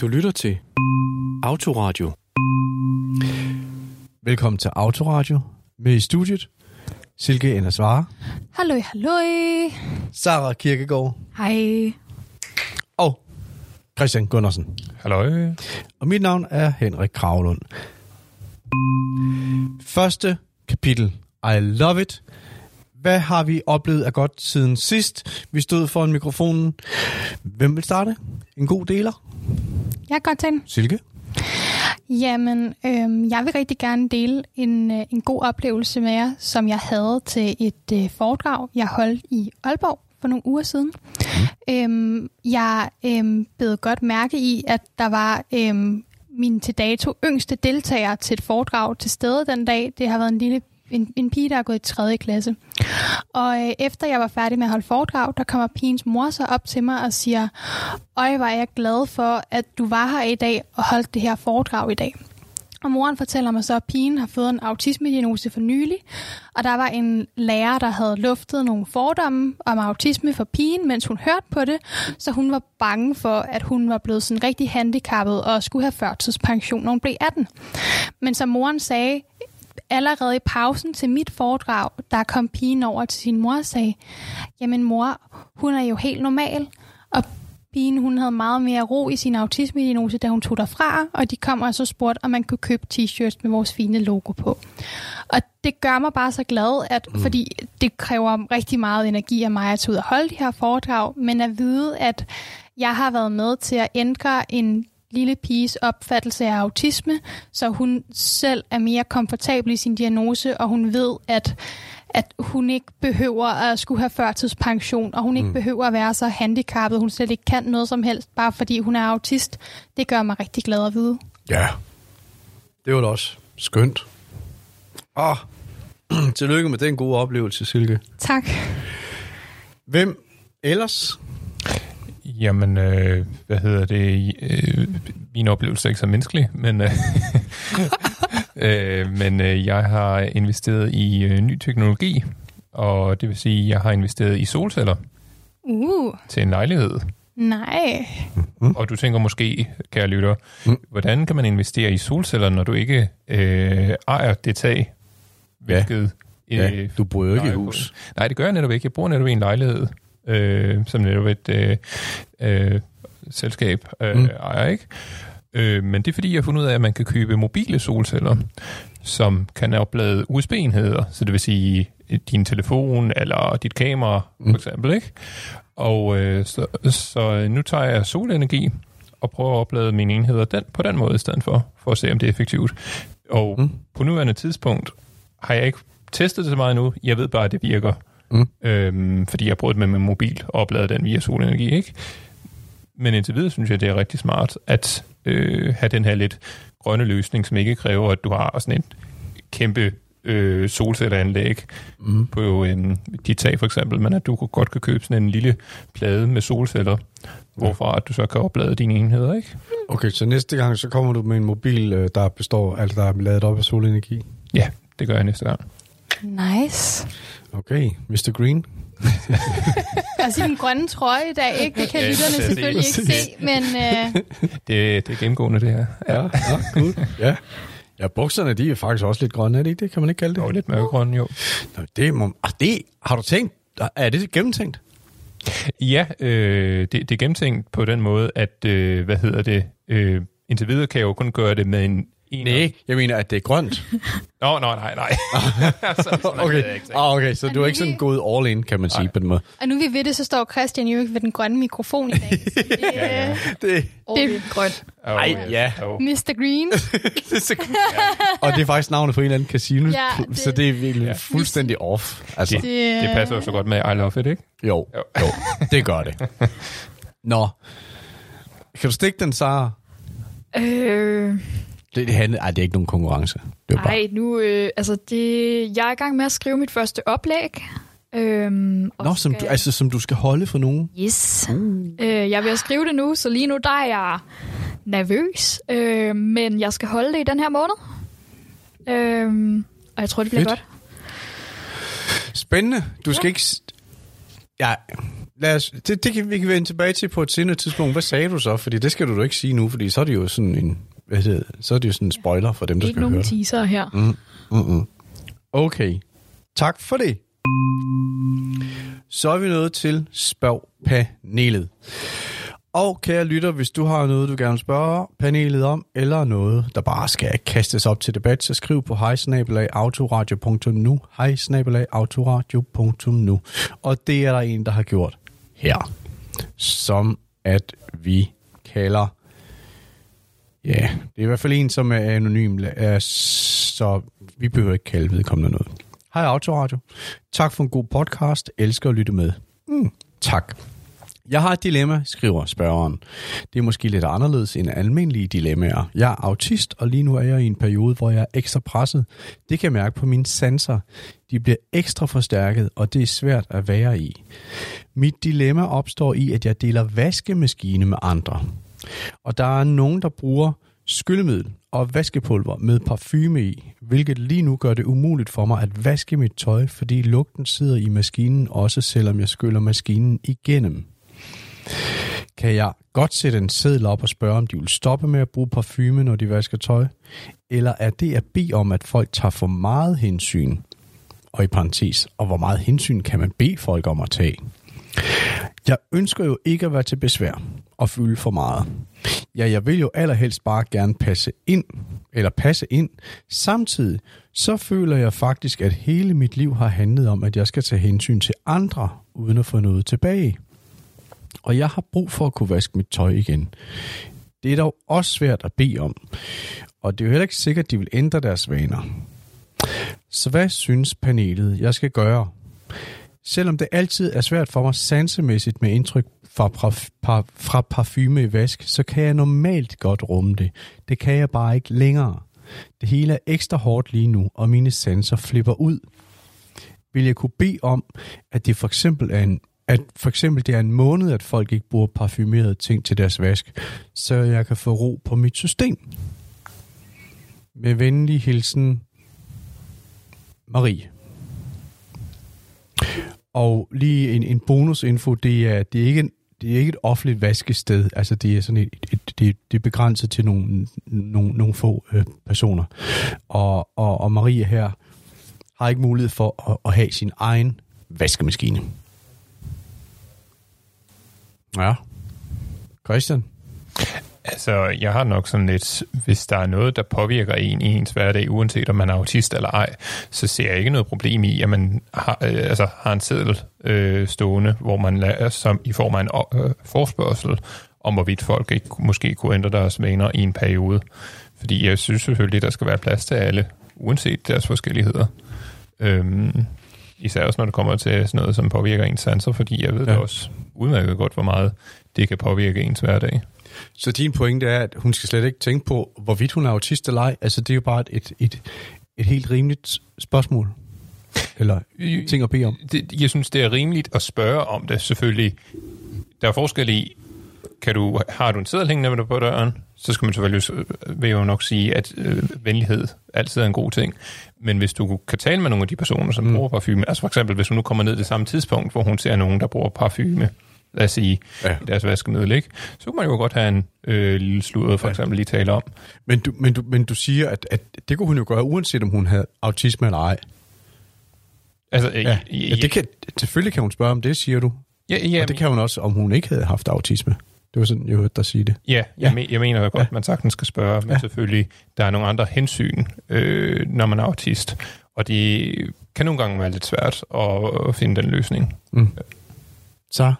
Du lytter til Autoradio. Velkommen til Autoradio. Med i studiet, Silke Endersvare, Halløj, halløj. Sara Kirkegaard Hej. og Christian Gundersen. Halløj. Og mit navn er Henrik Kravlund. Første kapitel. I love it. Hvad har vi oplevet af godt siden sidst? Vi stod foran mikrofonen. Hvem vil starte? En god deler? Jeg kan godt tage den. Silke? Jamen, øhm, jeg vil rigtig gerne dele en, øh, en god oplevelse med jer, som jeg havde til et øh, foredrag, jeg holdt i Aalborg for nogle uger siden. Mm. Øhm, jeg øhm, blev godt mærke i, at der var øhm, min til dato yngste deltager til et foredrag til stede den dag. Det har været en lille en, en pige, der er gået i 3. klasse. Og øh, efter jeg var færdig med at holde foredrag, der kommer pigens mor så op til mig og siger, Øj, var jeg glad for, at du var her i dag og holdt det her foredrag i dag. Og moren fortæller mig så, at pigen har fået en autisme-diagnose for nylig, og der var en lærer, der havde luftet nogle fordomme om autisme for pigen, mens hun hørte på det, så hun var bange for, at hun var blevet sådan rigtig handicappet og skulle have førtidspension, når hun blev 18. Men som moren sagde, allerede i pausen til mit foredrag, der kom pigen over til sin mor og sagde, jamen mor, hun er jo helt normal, og pigen hun havde meget mere ro i sin autisme-diagnose, da hun tog derfra, og de kom og så spurgte, om man kunne købe t-shirts med vores fine logo på. Og det gør mig bare så glad, at, mm. fordi det kræver rigtig meget energi af mig at tage ud og holde de her foredrag, men at vide, at jeg har været med til at ændre en lille piges opfattelse af autisme, så hun selv er mere komfortabel i sin diagnose, og hun ved, at at hun ikke behøver at skulle have førtidspension, og hun ikke mm. behøver at være så handicappet, hun slet ikke kan noget som helst, bare fordi hun er autist. Det gør mig rigtig glad at vide. Ja, det var da også skønt. Og tillykke med den gode oplevelse, Silke. Tak. Hvem ellers? Jamen, øh, hvad hedder det? Øh, min oplevelse er ikke så menneskelig, men, øh, øh, men øh, jeg har investeret i øh, ny teknologi, og det vil sige, at jeg har investeret i solceller Uh, til en lejlighed. nej. Mm. Og du tænker måske, kære lytter, mm. hvordan kan man investere i solceller, når du ikke øh, ejer det tag? Hvilket, Ja, øh, du bor jo ikke i hus. Nej, det gør jeg netop ikke. Jeg bor netop i en lejlighed, øh, som netop et øh, øh, selskab øh, Mm. ejer, ikke? Øh, men det er fordi, jeg har fundet ud af, at man kan købe mobile solceller, som kan oplade USB-enheder, så det vil sige øh, din telefon eller dit kamera, Mm. for eksempel, ikke? Og øh, så, så nu tager jeg solenergi og prøver at oplade mine enheder den, på den måde i stedet for, for at se, om det er effektivt. Og Mm. på nuværende tidspunkt har jeg ikke testet det så meget endnu. Jeg ved bare, at det virker. Mm. Øhm, fordi jeg prøvet med min mobil og opladet den via solenergi, ikke? Men indtil videre synes jeg, det er rigtig smart at øh, have den her lidt grønne løsning, som ikke kræver, at du har sådan et kæmpe øh, solcelleanlæg Mm. på øh, dit tag for eksempel, men at du godt kan købe sådan en lille plade med solceller, hvorfra at du så kan oplade dine enheder, ikke? Okay, så næste gang, så kommer du med en mobil, øh, der består, altså der er lavet op af solenergi. Ja, det gør jeg næste gang. Nice. Okay, Mr. Green. Altså den grønne trøje i dag, ikke? Det kan Ja, lytterne selvfølgelig ikke se, men øh, Det, det er gennemgående, det her. Ja, ja, cool. ja. Ja, bukserne, de er faktisk også lidt grønne, er det ikke det? Kan man ikke kalde det? Og lidt mørkegrøn, jo. Nå, det, må, ah, det har du tænkt? Er det gennemtænkt? Ja, øh, det, det er gennemtænkt på den måde, at, øh, hvad hedder det, øh, indtil videre kan jeg jo kun gøre det med en... en Nej, jeg mener, at det er grønt. Nå, nå, nej, nej. så, sådan okay. ikke. Ah, okay, så Men du er vi- ikke sådan gået all in, kan man sige Nej. på den måde. og nu er vi ved det, så står Christian jo ikke ved den grønne mikrofon i dag. Det, Ja, ja. Det, det er grøn. Oh, Ej, ja. Oh. Mr. Green. det er og det er faktisk navnet på en eller anden casino, Ja, det, så det- det er virkelig Ja. fuldstændig off. Altså, Det, det passer jo så godt med I Love It, ikke? jo, Jo. jo, det gør det. Nå, kan du stikke den, Sara? Øh, Det, det, handler, ej, det er ikke nogen konkurrence. Det er bare, nu, øh, altså det, jeg er i gang med at skrive mit første oplæg. Øhm, og Nå, som skal- du, altså, som du skal holde for nogen? Yes. Øh, jeg ved at skrive det nu, så lige nu der er jeg nervøs, øh, men jeg skal holde det i den her måned. Øh, og jeg tror, det bliver Fedt. godt. Spændende. Du skal ikke... Ja, lad os, det, det kan vi kan vende tilbage til på et senere tidspunkt. Hvad sagde du så? Fordi det skal du da ikke sige nu, fordi så er det jo sådan en, hvad det, så er det jo sådan en spoiler for dem, der Ikke skal høre nogen det. teaser her. Mm, mm-mm. Okay. Tak for det. Så er vi nået til spørg panelet. Og kære lytter, hvis du har noget, du gerne vil spørge panelet om, eller noget, der bare skal kastes op til debat, så skriv på hejsnabelagautoradio.nu, hejsnabelagautoradio.nu. Og det er der en, der har gjort her, som at vi kalder Ja, det er i hvert fald en, som er anonym, så vi behøver ikke kalde vedkommende noget. Hej Autoradio. Tak for en god podcast. Elsker at lytte med. Mm, tak. Jeg har et dilemma, skriver spørgeren. Det er måske lidt anderledes end almindelige dilemmaer. Jeg er autist, og lige nu er jeg i en periode, hvor jeg er ekstra presset. Det kan jeg mærke på mine sanser. De bliver ekstra forstærket, og det er svært at være i. Mit dilemma opstår i, at jeg deler vaskemaskine med andre. Og der er nogen, der bruger skyllemiddel og vaskepulver med parfume i, hvilket lige nu gør det umuligt for mig at vaske mit tøj, fordi lugten sidder i maskinen, også selvom jeg skyller maskinen igennem. Kan jeg godt sætte en seddel op og spørge, om de vil stoppe med at bruge parfume, når de vasker tøj? Eller er det at bede om, at folk tager for meget hensyn? Og i parentes, og hvor meget hensyn kan man bede folk om at tage? Jeg ønsker jo ikke at være til besvær og fylde for meget. Ja, jeg vil jo allerhelst bare gerne passe ind, eller passe ind. Samtidig så føler jeg faktisk, at hele mit liv har handlet om, at jeg skal tage hensyn til andre, uden at få noget tilbage. Og jeg har brug for at kunne vaske mit tøj igen. Det er dog også svært at bede om. Og det er jo heller ikke sikkert, at de vil ændre deres vaner. Så hvad synes panelet, jeg skal gøre? Selvom det altid er svært for mig sansemæssigt med indtryk fra, fra, fra, fra parfume i vask, så kan jeg normalt godt rumme det. Det kan jeg bare ikke længere. Det hele er ekstra hårdt lige nu, og mine sanser flipper ud. Vil jeg kunne bede om, at det for eksempel er en at for eksempel det er en måned, at folk ikke bruger parfumerede ting til deres vask, så jeg kan få ro på mit system. Med venlig hilsen, Marie. Og lige en, en bonusinfo, det er, det er ikke en, det er ikke et offentligt vaskested. Altså det er sådan et, et, et det, det er begrænset til nogle, nogle, nogle få øh, personer. Og, og, og Marie her har ikke mulighed for at, at have sin egen vaskemaskine. Ja. Christian? Altså, jeg har nok sådan lidt, hvis der er noget, der påvirker en i ens hverdag, uanset om man er autist eller ej, så ser jeg ikke noget problem i, at man har, øh, altså, har en seddel øh, stående, hvor man lader som i form af en øh, forspørgsel om, hvorvidt folk ikke måske kunne ændre deres vaner i en periode. Fordi jeg synes selvfølgelig, der skal være plads til alle, uanset deres forskelligheder. Øhm, især også, når det kommer til sådan noget, som påvirker ens sanser, fordi jeg ved ja. Da også udmærket godt, hvor meget det kan påvirke ens hverdag. Så din pointe er, at hun skal slet ikke tænke på, hvorvidt hun er autist eller ej. Altså, det er jo bare et, et, et helt rimeligt spørgsmål. Eller ting at bede om. det, jeg synes, det er rimeligt at spørge om det, selvfølgelig. Der er forskel i, kan du, har du en seddel hængende med på døren, så skal man selvfølgelig, øh, vil jo nok sige, at øh, venlighed altid er en god ting. Men hvis du kan tale med nogle af de personer, som mm. bruger parfume, altså for eksempel, hvis hun nu kommer ned det samme tidspunkt, hvor hun ser nogen, der bruger parfume, lad os sige, Ja. ja. i deres vaskemiddel, ikke? så kunne man jo godt have en øh, lille sludder, for Ja. eksempel, lige tale om. Men du, men du, men du siger, at, at det kunne hun jo gøre, uanset om hun havde autisme eller ej. Altså, øh, Ja, ja det kan, selvfølgelig kan hun spørge om det, siger du. ja, Ja, ja, og det kan hun også, om hun ikke havde haft autisme. Det var sådan, jeg hørte dig sige det. Ja, jeg, Ja. me- jeg mener jo godt, Ja. ja. man sagtens skal spørge, men Ja. ja. selvfølgelig, der er nogle andre hensyn, øh, når man er autist, og det kan nogle gange være lidt svært at, at finde den løsning. Mm. Så,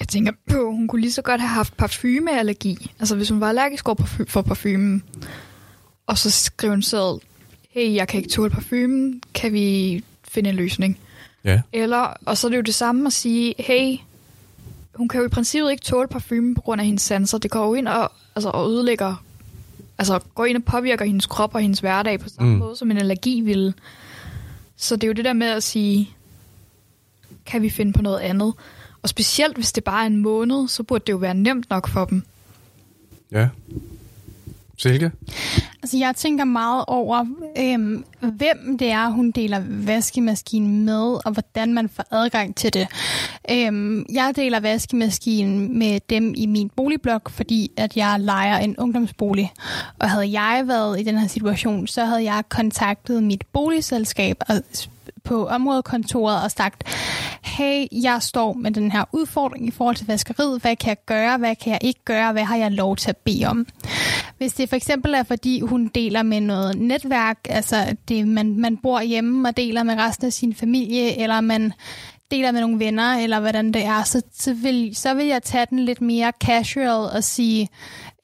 Jeg tænker på, hun kunne lige så godt have haft parfumeallergi. Altså hvis hun var allergisk over for parfumen, og så skrev hun selv, hey, jeg kan ikke tåle parfumen, kan vi finde en løsning? ja. Eller, og så er det jo det samme at sige, hey, hun kan jo i princippet ikke tåle parfumen på grund af hendes sanser. Det går jo ind og, altså, og ødelægger, altså går ind og påvirker hendes krop og hendes hverdag på samme Mm. mm. måde, som en allergi ville. Så det er jo det der med at sige, kan vi finde på noget andet? Og specielt hvis det bare er en måned, så burde det jo være nemt nok for dem. Ja. Silke? Altså, jeg tænker meget over, øhm, hvem det er, hun deler vaskemaskinen med, og hvordan man får adgang til det. Øhm, jeg deler vaskemaskinen med dem i min boligblok, fordi at jeg leger en ungdomsbolig. Og havde jeg været i den her situation, så havde jeg kontaktet mit boligselskab og på områdekontoret og sagt, hey, jeg står med den her udfordring i forhold til vaskeriet. Hvad kan jeg gøre? Hvad kan jeg ikke gøre? Hvad har jeg lov til at bede om? Hvis det for eksempel er, fordi hun deler med noget netværk, altså det, man, man bor hjemme og deler med resten af sin familie, eller man deler med nogle venner, eller hvordan det er, så, så, vil, så vil jeg tage den lidt mere casual og sige,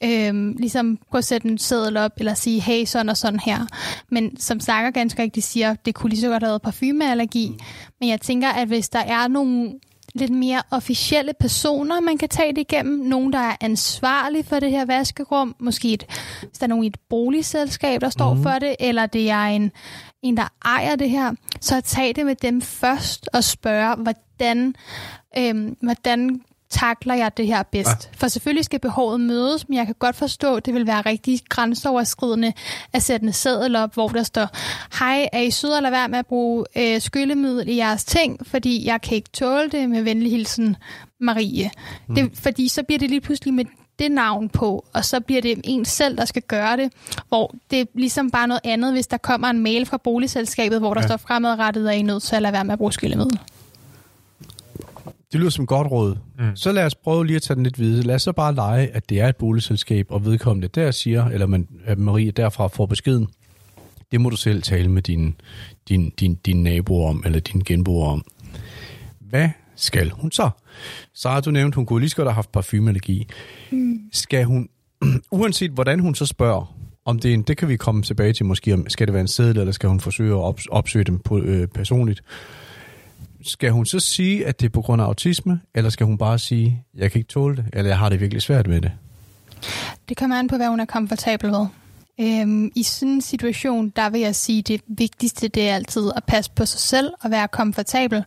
øhm, ligesom gå og sætte en seddel op, eller sige, hey, sådan og sådan her. Men som snakker ganske rigtigt siger, det kunne lige så godt have været parfumeallergi. Men jeg tænker, at hvis der er nogle lidt mere officielle personer, man kan tage det igennem. Nogen, der er ansvarlige for det her vaskerum. Måske et, hvis der er nogen i et boligselskab, der står mm. for det, eller det er en, en, der ejer det her. Så tag det med dem først og spørge, hvordan, øhm, hvordan takler jeg det her bedst? Ja. For selvfølgelig skal behovet mødes, men jeg kan godt forstå, at det vil være rigtig grænseoverskridende at sætte en seddel op, hvor der står, hej, er I søde lade være med at bruge øh, skyllemiddel i jeres ting, fordi jeg kan ikke tåle det med venlig hilsen Marie. Mm. Det, fordi så bliver det lige pludselig med det navn på, og så bliver det en selv, der skal gøre det, hvor det er ligesom bare noget andet, hvis der kommer en mail fra boligselskabet, hvor der ja. står fremadrettet, at I er nødt til at lade være med at bruge skyllemiddel. Det lyder som godt råd. Mm. Så lad os prøve lige at tage den lidt videre. Lad os så bare lege, at det er et boligselskab, og vedkommende der siger, eller man, at Marie derfra får beskeden, det må du selv tale med din, din, din, din nabo om, eller din genboer om. Hvad skal hun så? Så har du nævnt, hun kunne lige så godt have haft parfumeallergi. Mm. Skal hun, uanset hvordan hun så spørger, om det er en, det kan vi komme tilbage til måske, om skal det være en sædel, eller skal hun forsøge at opsøge dem på, øh, personligt skal hun så sige, at det er på grund af autisme, eller skal hun bare sige, jeg kan ikke tåle det, eller jeg har det virkelig svært med det? Det kommer an på, hvad hun er komfortabel ved. Øhm, I sådan en situation, der vil jeg sige, det vigtigste det er altid at passe på sig selv og være komfortabel.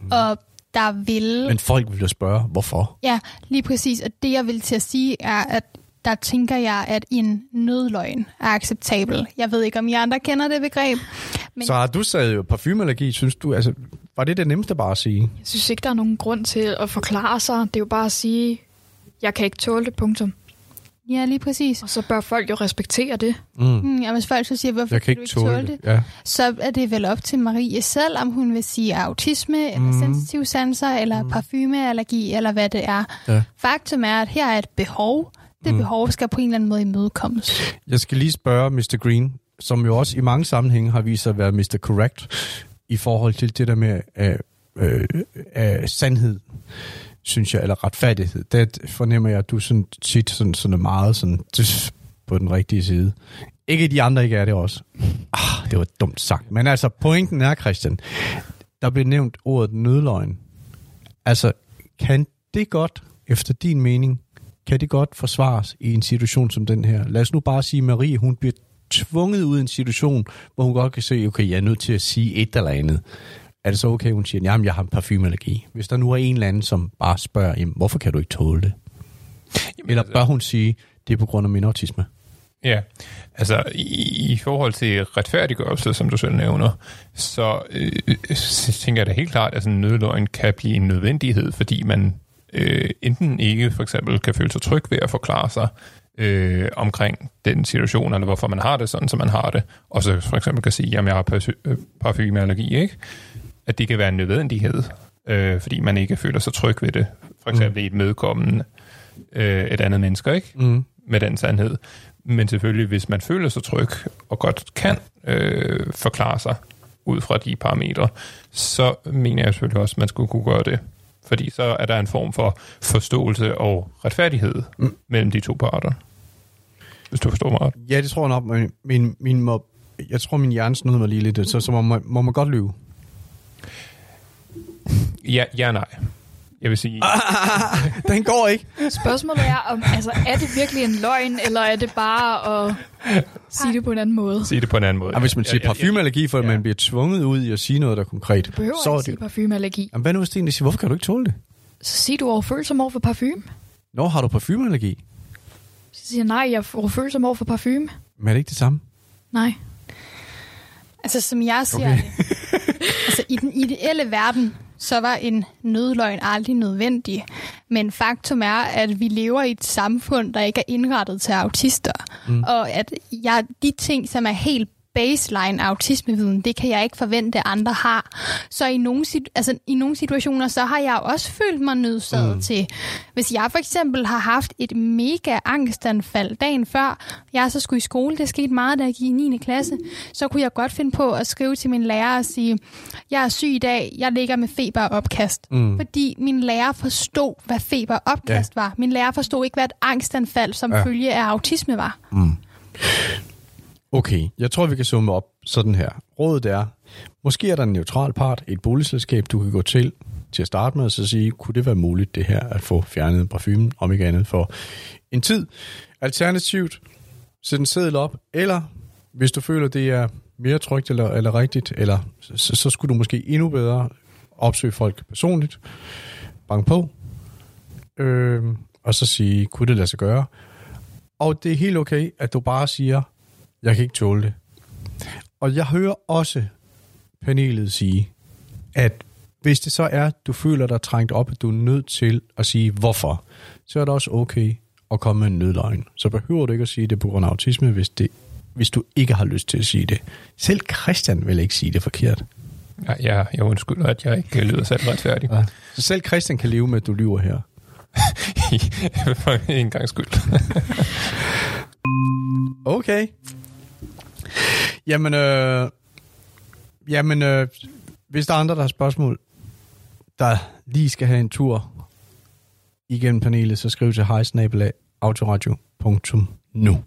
Mm. Og der vil... Men folk vil jo spørge, hvorfor? Ja, lige præcis. Og det, jeg vil til at sige, er, at der tænker jeg, at en nødløgn er acceptabel. Jeg ved ikke, om I andre kender det begreb. Men... Så har du sagt parfumeallergi, synes du, altså, var det det nemmeste bare at sige? Jeg synes ikke, der er nogen grund til at forklare sig. Det er jo bare at sige, jeg kan ikke tåle det, punktum. Ja, lige præcis. Og så bør folk jo respektere det. Mm. Mm, ja, hvis folk så siger, hvorfor jeg kan, ikke tåle, tåle det, det? Ja. så er det vel op til Marie selv, om hun vil sige autisme, mm. eller sensitive sanser, eller mm. parfumeallergi, eller hvad det er. Ja. Faktum er, at her er et behov. Det mm. behov skal på en eller anden måde imødekommes. Jeg skal lige spørge Mr. Green, som jo også i mange sammenhænge har vist sig at være Mr. Correct i forhold til det der med øh, øh, øh, sandhed, synes jeg, eller retfærdighed. Det fornemmer jeg, at du sådan, tit sådan, sådan meget sådan, på den rigtige side. Ikke de andre ikke er det også. Ah, det var dumt sagt. Men altså, pointen er, Christian, der blev nævnt ordet nødløgn. Altså, kan det godt, efter din mening, kan det godt forsvares i en situation som den her? Lad os nu bare sige, at Marie, hun bliver tvunget ud i en situation, hvor hun godt kan se, okay, jeg er nødt til at sige et eller andet. Er det så okay, hun siger, jamen, jeg har en parfumeallergi? Hvis der nu er en eller anden, som bare spørger, jamen, hvorfor kan du ikke tåle det? Jamen, eller altså- bør hun sige, det er på grund af min autisme? Ja, altså i, i forhold til retfærdiggørelse, som du selv nævner, så øh, tænker jeg da helt klart, at sådan en nødløgn kan blive en nødvendighed, fordi man øh, enten ikke for eksempel kan føle sig tryg ved at forklare sig øh, omkring den situation, eller hvorfor man har det sådan, som man har det, og så for eksempel kan sige, at jeg har øh, parfumeallergi, ikke? at det kan være en nødvendighed, øh, fordi man ikke føler sig tryg ved det, for eksempel mm. i et medkommende øh, et andet menneske, ikke? Mm. med den sandhed. Men selvfølgelig, hvis man føler sig tryg og godt kan øh, forklare sig ud fra de parametre, så mener jeg selvfølgelig også, at man skulle kunne gøre det fordi så er der en form for forståelse og retfærdighed mm. mellem de to parter. Hvis du forstår mig Ja, det tror jeg nok. Men min, min må, jeg tror, min hjerne snød mig lige lidt, så, så må, man, må man godt lyve. Ja, ja nej. Jeg vil sige... den går ikke. Spørgsmålet er, om, altså, er det virkelig en løgn, eller er det bare at sige det på en anden måde? Sige det på en anden måde. Ja, hvis man siger parfumeallergi, for at ja. man bliver tvunget ud i at sige noget, der er konkret. Du behøver så ikke sige parfumeallergi. Jamen, hvad nu hvis det siger, hvorfor kan du ikke tåle det? Så siger du overfølsom over for parfume. Nå, har du parfumeallergi? Så siger nej, jeg er overfølsom over for parfume. Men er det ikke det samme? Nej. Altså, som jeg siger okay. det, altså, i den ideelle verden, så var en nødløgn aldrig nødvendig. Men faktum er, at vi lever i et samfund, der ikke er indrettet til autister. Mm. Og at jeg, de ting, som er helt baseline autismeviden, det kan jeg ikke forvente, at andre har. Så i nogle, altså, i nogle situationer, så har jeg også følt mig nødsaget mm. til. Hvis jeg for eksempel har haft et mega angstanfald dagen før, jeg så skulle i skole, det skete meget, da jeg gik i 9. klasse, så kunne jeg godt finde på at skrive til min lærer og sige, jeg er syg i dag, jeg ligger med feber og opkast. Mm. Fordi min lærer forstod, hvad feber og opkast ja. var. Min lærer forstod ikke, hvad et angstanfald som Ja. følge af autisme var. Okay, jeg tror, vi kan summe op sådan her. Rådet er, måske er der en neutral part, et boligselskab, du kan gå til til at starte med, og så sige, kunne det være muligt det her, at få fjernet parfumen, om ikke andet, for en tid. Alternativt, sæt en seddel op, eller hvis du føler, det er mere trygt eller, eller rigtigt, eller så, så skulle du måske endnu bedre opsøge folk personligt, bank på, øh, og så sige, kunne det lade sig gøre? Og det er helt okay, at du bare siger, jeg kan ikke tåle det. Og jeg hører også panelet sige, at hvis det så er, du føler dig trængt op, at du er nødt til at sige hvorfor, så er det også okay at komme med en nødløgn. Så behøver du ikke at sige det på grund af autisme, hvis, det, hvis du ikke har lyst til at sige det. Selv Christian vil ikke sige det forkert. Ja, jeg, jeg undskylder, at jeg ikke lyder særlig retfærdig. Ja. Så selv Christian kan leve med, at du lyver her. For en gang skyld. Okay. Jamen, øh, jamen øh, hvis der er andre, der har spørgsmål, der lige skal have en tur igennem panelet, så skriv til hejsnabelag.autoradio.nu.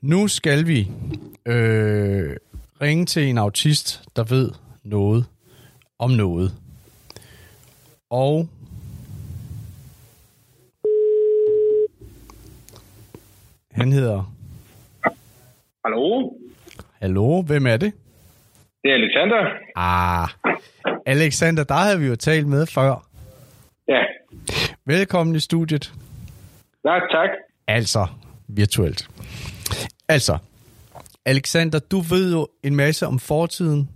Nu skal vi øh, ringe til en autist, der ved noget om noget. Og han hedder Hallo? Hallo, hvem er det? Det er Alexander. Ah, Alexander, der havde vi jo talt med før. Ja. Velkommen i studiet. Ja, tak. Altså, virtuelt. Altså, Alexander, du ved jo en masse om fortiden,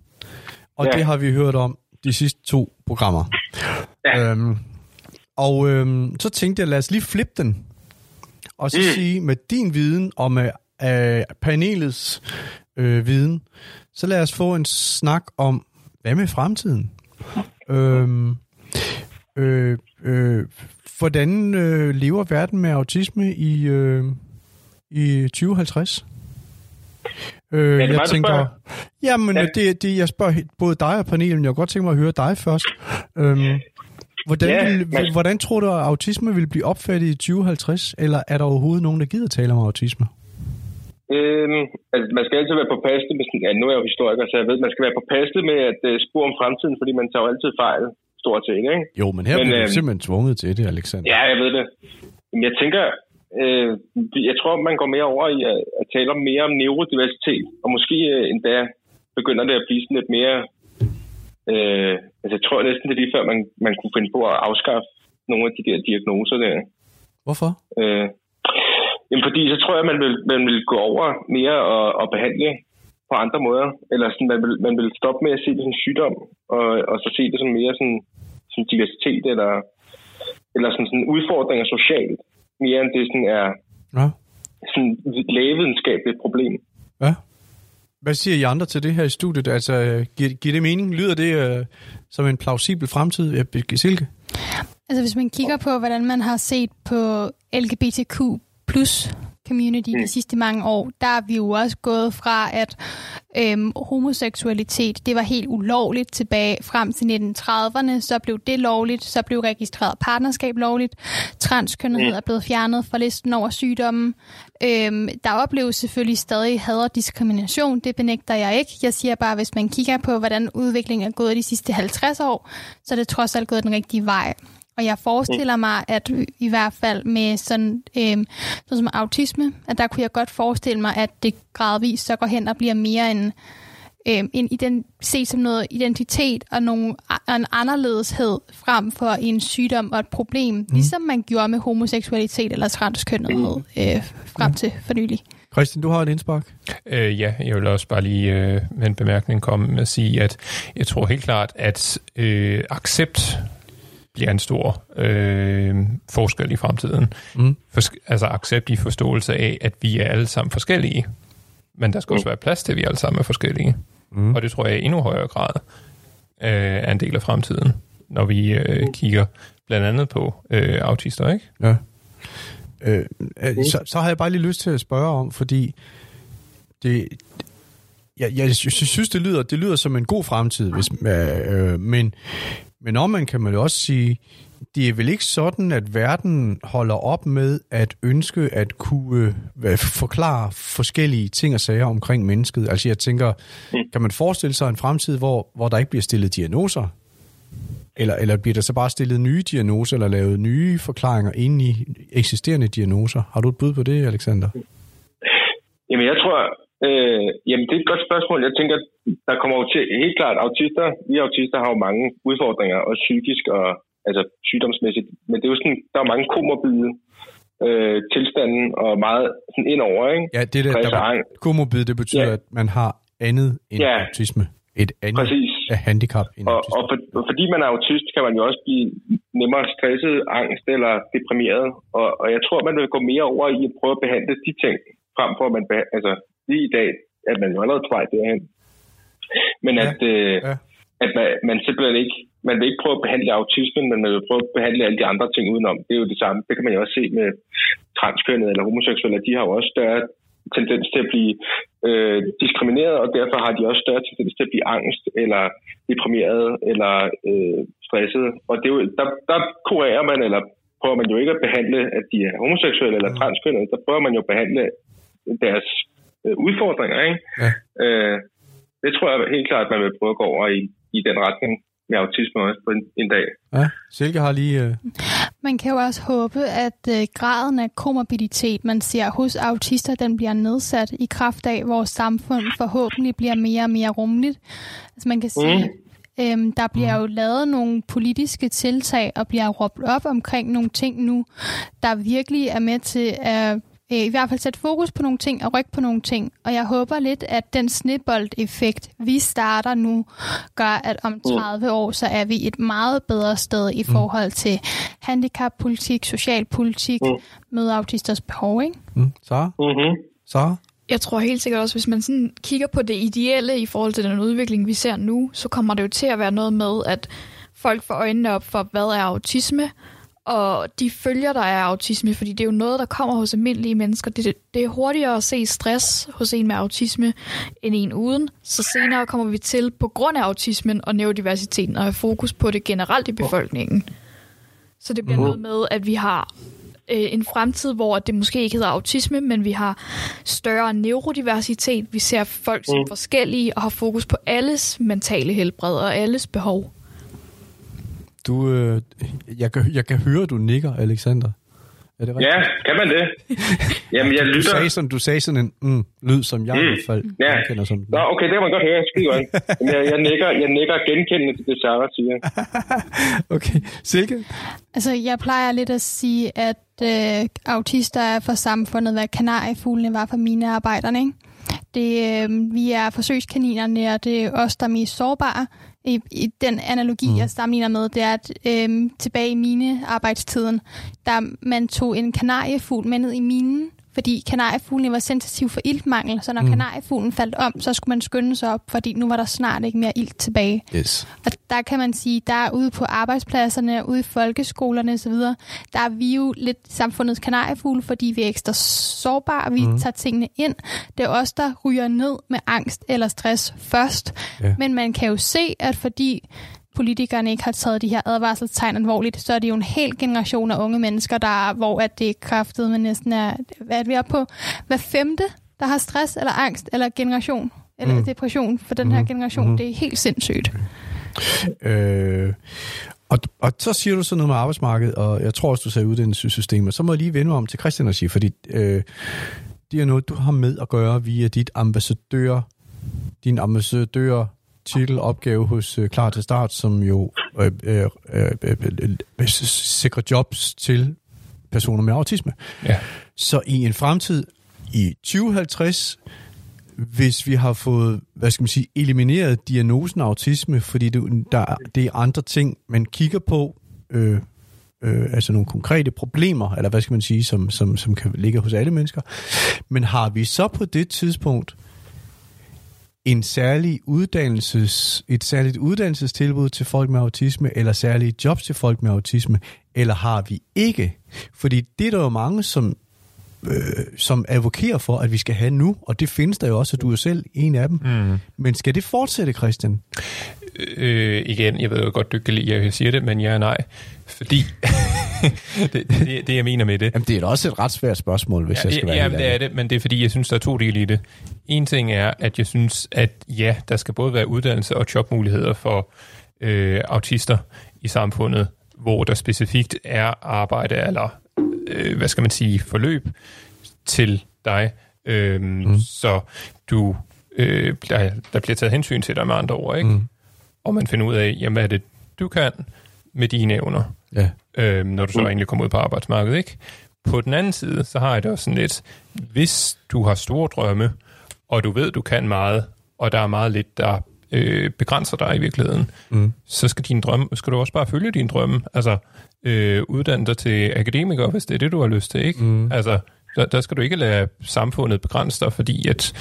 og ja. Det har vi hørt om de sidste to programmer. Ja. Øhm, og øhm, så tænkte jeg, lad os lige flippe den, og så mm. sige, med din viden og med øh, panelets øh, viden, så lad os få en snak om, hvad med fremtiden? Øhm, øh, øh, hvordan øh, lever verden med autisme i, øh, i 2050? Øh, mig, jeg der tænker, jamen, ja. Det, det, jeg spørger både dig og panelen. Jeg kunne godt tænke mig at høre dig først. Øhm, hvordan, Ja, vil, men- hvordan tror du, at autisme vil blive opfattet i 2050? Eller er der overhovedet nogen, der gider tale om autisme? Øhm, altså, man skal altid være på paste med sådan, ja, nu er jeg jo historiker, så jeg ved, man skal være på paste med at uh, spore om fremtiden, fordi man tager jo altid fejl, stort set, ikke? Jo, men her Men, bliver du øhm, simpelthen tvunget til det, Alexander. Ja, jeg ved det. Men jeg tænker, øh, jeg tror, man går mere over i at, at tale om mere om neurodiversitet, og måske øh, endda begynder det at blive sådan lidt mere... Øh, altså, jeg tror næsten, det er lige før, man, man kunne finde på at afskaffe nogle af de der diagnoser der. Hvorfor? Øh, jamen fordi så tror jeg, man vil, man vil gå over mere og, og behandle på andre måder. Eller sådan, man, vil, man vil stoppe med at se det som sygdom, og, og så se det som mere sådan, som diversitet, eller, eller sådan, sådan udfordringer socialt, mere end det sådan er Ja. sådan lægevidenskabeligt problem. ja. Hvad siger I andre til det her i studiet? Altså, øh, giver, giver det mening? Lyder det øh, som en plausibel fremtid? Ja, Silke? Altså hvis man kigger på, hvordan man har set på LGBTQ plus community de sidste mange år, der er vi jo også gået fra, at øhm, homoseksualitet, det var helt ulovligt tilbage frem til 1930'erne, så blev det lovligt, så blev registreret partnerskab lovligt, transkønnethed er blevet fjernet fra listen over sygdomme. Øhm, der opleves selvfølgelig stadig had og diskrimination, det benægter jeg ikke. Jeg siger bare, hvis man kigger på, hvordan udviklingen er gået de sidste 50 år, så er det trods alt gået den rigtige vej. Og jeg forestiller mig, at i hvert fald med sådan, øhm, sådan som autisme, at der kunne jeg godt forestille mig, at det gradvist så går hen og bliver mere en, øhm, en ident, set som noget identitet og nogle, og en anderledeshed frem for en sygdom og et problem, mm. ligesom man gjorde med homoseksualitet eller transkønnethed øh, frem til for nylig. Christian, du har et indspark? Øh, ja, jeg vil også bare lige øh, med en bemærkning komme med at sige, at jeg tror helt klart, at øh, accept bliver en stor øh, forskel i fremtiden. Mm. For, altså accept i forståelse af, at vi er alle sammen forskellige. Men der skal også være plads til, at vi alle sammen er forskellige. Mm. Og det tror jeg i endnu højere grad øh, er en del af fremtiden, når vi øh, kigger blandt andet på øh, autister, ikke? Ja. Øh, øh, så, så har jeg bare lige lyst til at spørge om, fordi det, jeg, jeg synes, det lyder, det lyder som en god fremtid, hvis, øh, men, men om man kan man jo også sige, det er vel ikke sådan, at verden holder op med at ønske at kunne forklare forskellige ting og sager omkring mennesket. Altså jeg tænker, kan man forestille sig en fremtid, hvor, hvor der ikke bliver stillet diagnoser? Eller, eller bliver der så bare stillet nye diagnoser, eller lavet nye forklaringer ind i eksisterende diagnoser? Har du et bud på det, Alexander? Jamen, jeg tror, øh, jamen, det er et godt spørgsmål. Jeg tænker, der kommer jo til, helt klart, autister, vi autister har jo mange udfordringer, også psykisk og altså sygdomsmæssigt, men det er jo sådan, der er mange komorbide øh, tilstanden og meget sådan indover, ikke? Ja, det der, der og komorbid, det betyder, Ja. at man har andet end Ja. autisme. Et andet Præcis. af handicap end Og, autisme. og, for, og fordi man er autist, kan man jo også blive nemmere stresset, angst eller deprimeret. Og, og jeg tror, man vil gå mere over i at prøve at behandle de ting, frem for at man, altså lige i dag, at man jo allerede på vej derhen. Men Ja, at, øh, ja. at man, man simpelthen ikke, man vil ikke prøve at behandle autismen, men man vil prøve at behandle alle de andre ting udenom. Det er jo det samme. Det kan man jo også se med transkønnede eller homoseksuelle. De har jo også større tendens til at blive øh, diskrimineret, og derfor har de også større tendens til at blive angst, eller deprimeret, eller øh, stresset. Og det er jo, der, der kurerer man, eller prøver man jo ikke at behandle, at de er homoseksuelle eller transkønnede. Der prøver man jo at behandle deres udfordringer. Ikke? Ja. Øh, det tror jeg helt klart, at man vil prøve at gå over i, i den retning med autisme også på en, en dag. Ja, Silke har lige... Øh, Man kan jo også håbe, at øh, graden af komorbiditet, man ser hos autister, den bliver nedsat i kraft af, at vores samfund forhåbentlig bliver mere og mere rummeligt. Altså man kan sige, øhm, der bliver jo lavet nogle politiske tiltag og bliver råbt op omkring nogle ting nu, der virkelig er med til at øh, i hvert fald sætte fokus på nogle ting og rykke på nogle ting. Og jeg håber lidt, at den snibbold-effekt, vi starter nu, gør, at om 30 år, så er vi et meget bedre sted i forhold til handicappolitik, socialpolitik, Mm. med autisters behov, ikke? mm, Sara? Mm-hmm. Jeg tror helt sikkert også, hvis man sådan kigger på det ideelle i forhold til den udvikling, vi ser nu, så kommer det jo til at være noget med, at folk får øjnene op for, hvad er autisme, og de følger, der er autisme, fordi det er jo noget, der kommer hos almindelige mennesker. Det, det er hurtigere at se stress hos en med autisme, end en uden. Så senere kommer vi til, på grund af autismen og neurodiversiteten, at have fokus på det generelt i befolkningen. Så det bliver noget med, at vi har øh, en fremtid, hvor det måske ikke hedder autisme, men vi har større neurodiversitet. Vi ser folk som Mm. forskellige og har fokus på alles mentale helbred og alles behov. Du, øh, jeg, kan, jeg kan høre, du nikker, Alexander. Er det rigtigt? Ja, kan man det? Jamen, jeg Du lytter. sagde sådan, du sagde sådan en mm, lyd, som jeg mm. i hvert fald Ja. kender som Nå, okay, det kan man godt høre. Skide godt. Jeg, jeg, nikker, jeg nikker genkendende til det, Sarah siger. Okay, Silke? Altså, jeg plejer lidt at sige, at øh, autister er for samfundet, hvad kanariefuglene var for mine arbejderne, ikke? Det, øh, vi er forsøgskaninerne, og det er os, der er mest sårbare. I, i den analogi, mm. jeg sammenligner med, det er, at øh, tilbage i mine arbejdstiden, der man tog en kanariefugl med ned i minen, fordi kanariefuglene var sensitiv for iltmangel, så når mm. kanariefuglen faldt om, så skulle man skynde sig op, fordi nu var der snart ikke mere ilt tilbage. Yes. Og der kan man sige, der er ude på arbejdspladserne, ude i folkeskolerne osv., der er vi jo lidt samfundets kanariefugle, fordi vi er ekstra sårbare, vi mm. tager tingene ind. Det er os, der ryger ned med angst eller stress først. Ja. Men man kan jo se, at fordi politikerne ikke har taget de her advarselstegn alvorligt, så er det jo en hel generation af unge mennesker, der, hvor at det kræftet med næsten er, hvad er det, vi er på? Hver femte, der har stress eller angst eller generation eller Mm. mm. depression for den her Mhm. generation. Mhm. Det er helt sindssygt. Øh, og, og så siger du så noget med arbejdsmarkedet, og jeg tror også, du sagde uddannelsessystemet. Så må jeg lige vende mig om til Christian og sige, fordi øh, det er noget, du har med at gøre via dit ambassadør, din ambassadør titelopgave hos øh, Klar til Start, som jo øh, øh, øh, øh, øh, sikrer jobs til personer med autisme. Ja. Så i en fremtid, i 2050, hvis vi har fået, hvad skal man sige, elimineret diagnosen autisme, fordi det, der, det er andre ting, man kigger på, øh, øh, altså nogle konkrete problemer, eller hvad skal man sige, som, som, som kan ligge hos alle mennesker. Men har vi så på det tidspunkt en særlig uddannelses, et særligt uddannelsestilbud til folk med autisme, eller særlige jobs til folk med autisme, eller har vi ikke? Fordi det er der jo mange, som, øh, som advokerer for, at vi skal have nu, og det findes der jo også, og du er selv en af dem. Mm. Men skal det fortsætte, Christian? Øh, igen, jeg ved jo godt, du kan lide, at jeg siger det, men ja og nej. Fordi det, det, det, jeg mener med det. Jamen, det er da også et ret svært spørgsmål, hvis ja, jeg skal være Jamen, det er det, men det er fordi, jeg synes, der er to dele i det. En ting er, at jeg synes, at ja, der skal både være uddannelse og jobmuligheder for øh, autister i samfundet, hvor der specifikt er arbejde eller, øh, hvad skal man sige, forløb til dig, øh, mm. så du øh, der, der bliver taget hensyn til dig med andre ord, ikke? Mm. Og man finder ud af, jamen, hvad er det, du kan med dine evner, ja. øh, når du så mm. egentlig kommer ud på arbejdsmarkedet, ikke? På den anden side, så har jeg det også sådan lidt, hvis du har store drømme, og du ved, du kan meget, og der er meget lidt, der øh, begrænser dig i virkeligheden, mm. så skal, din drømme, skal du også bare følge din drømme. Altså, øh, uddanne dig til akademiker, hvis det er det, du har lyst til, ikke? Mm. Altså, der, der skal du ikke lade samfundet begrænse dig, fordi at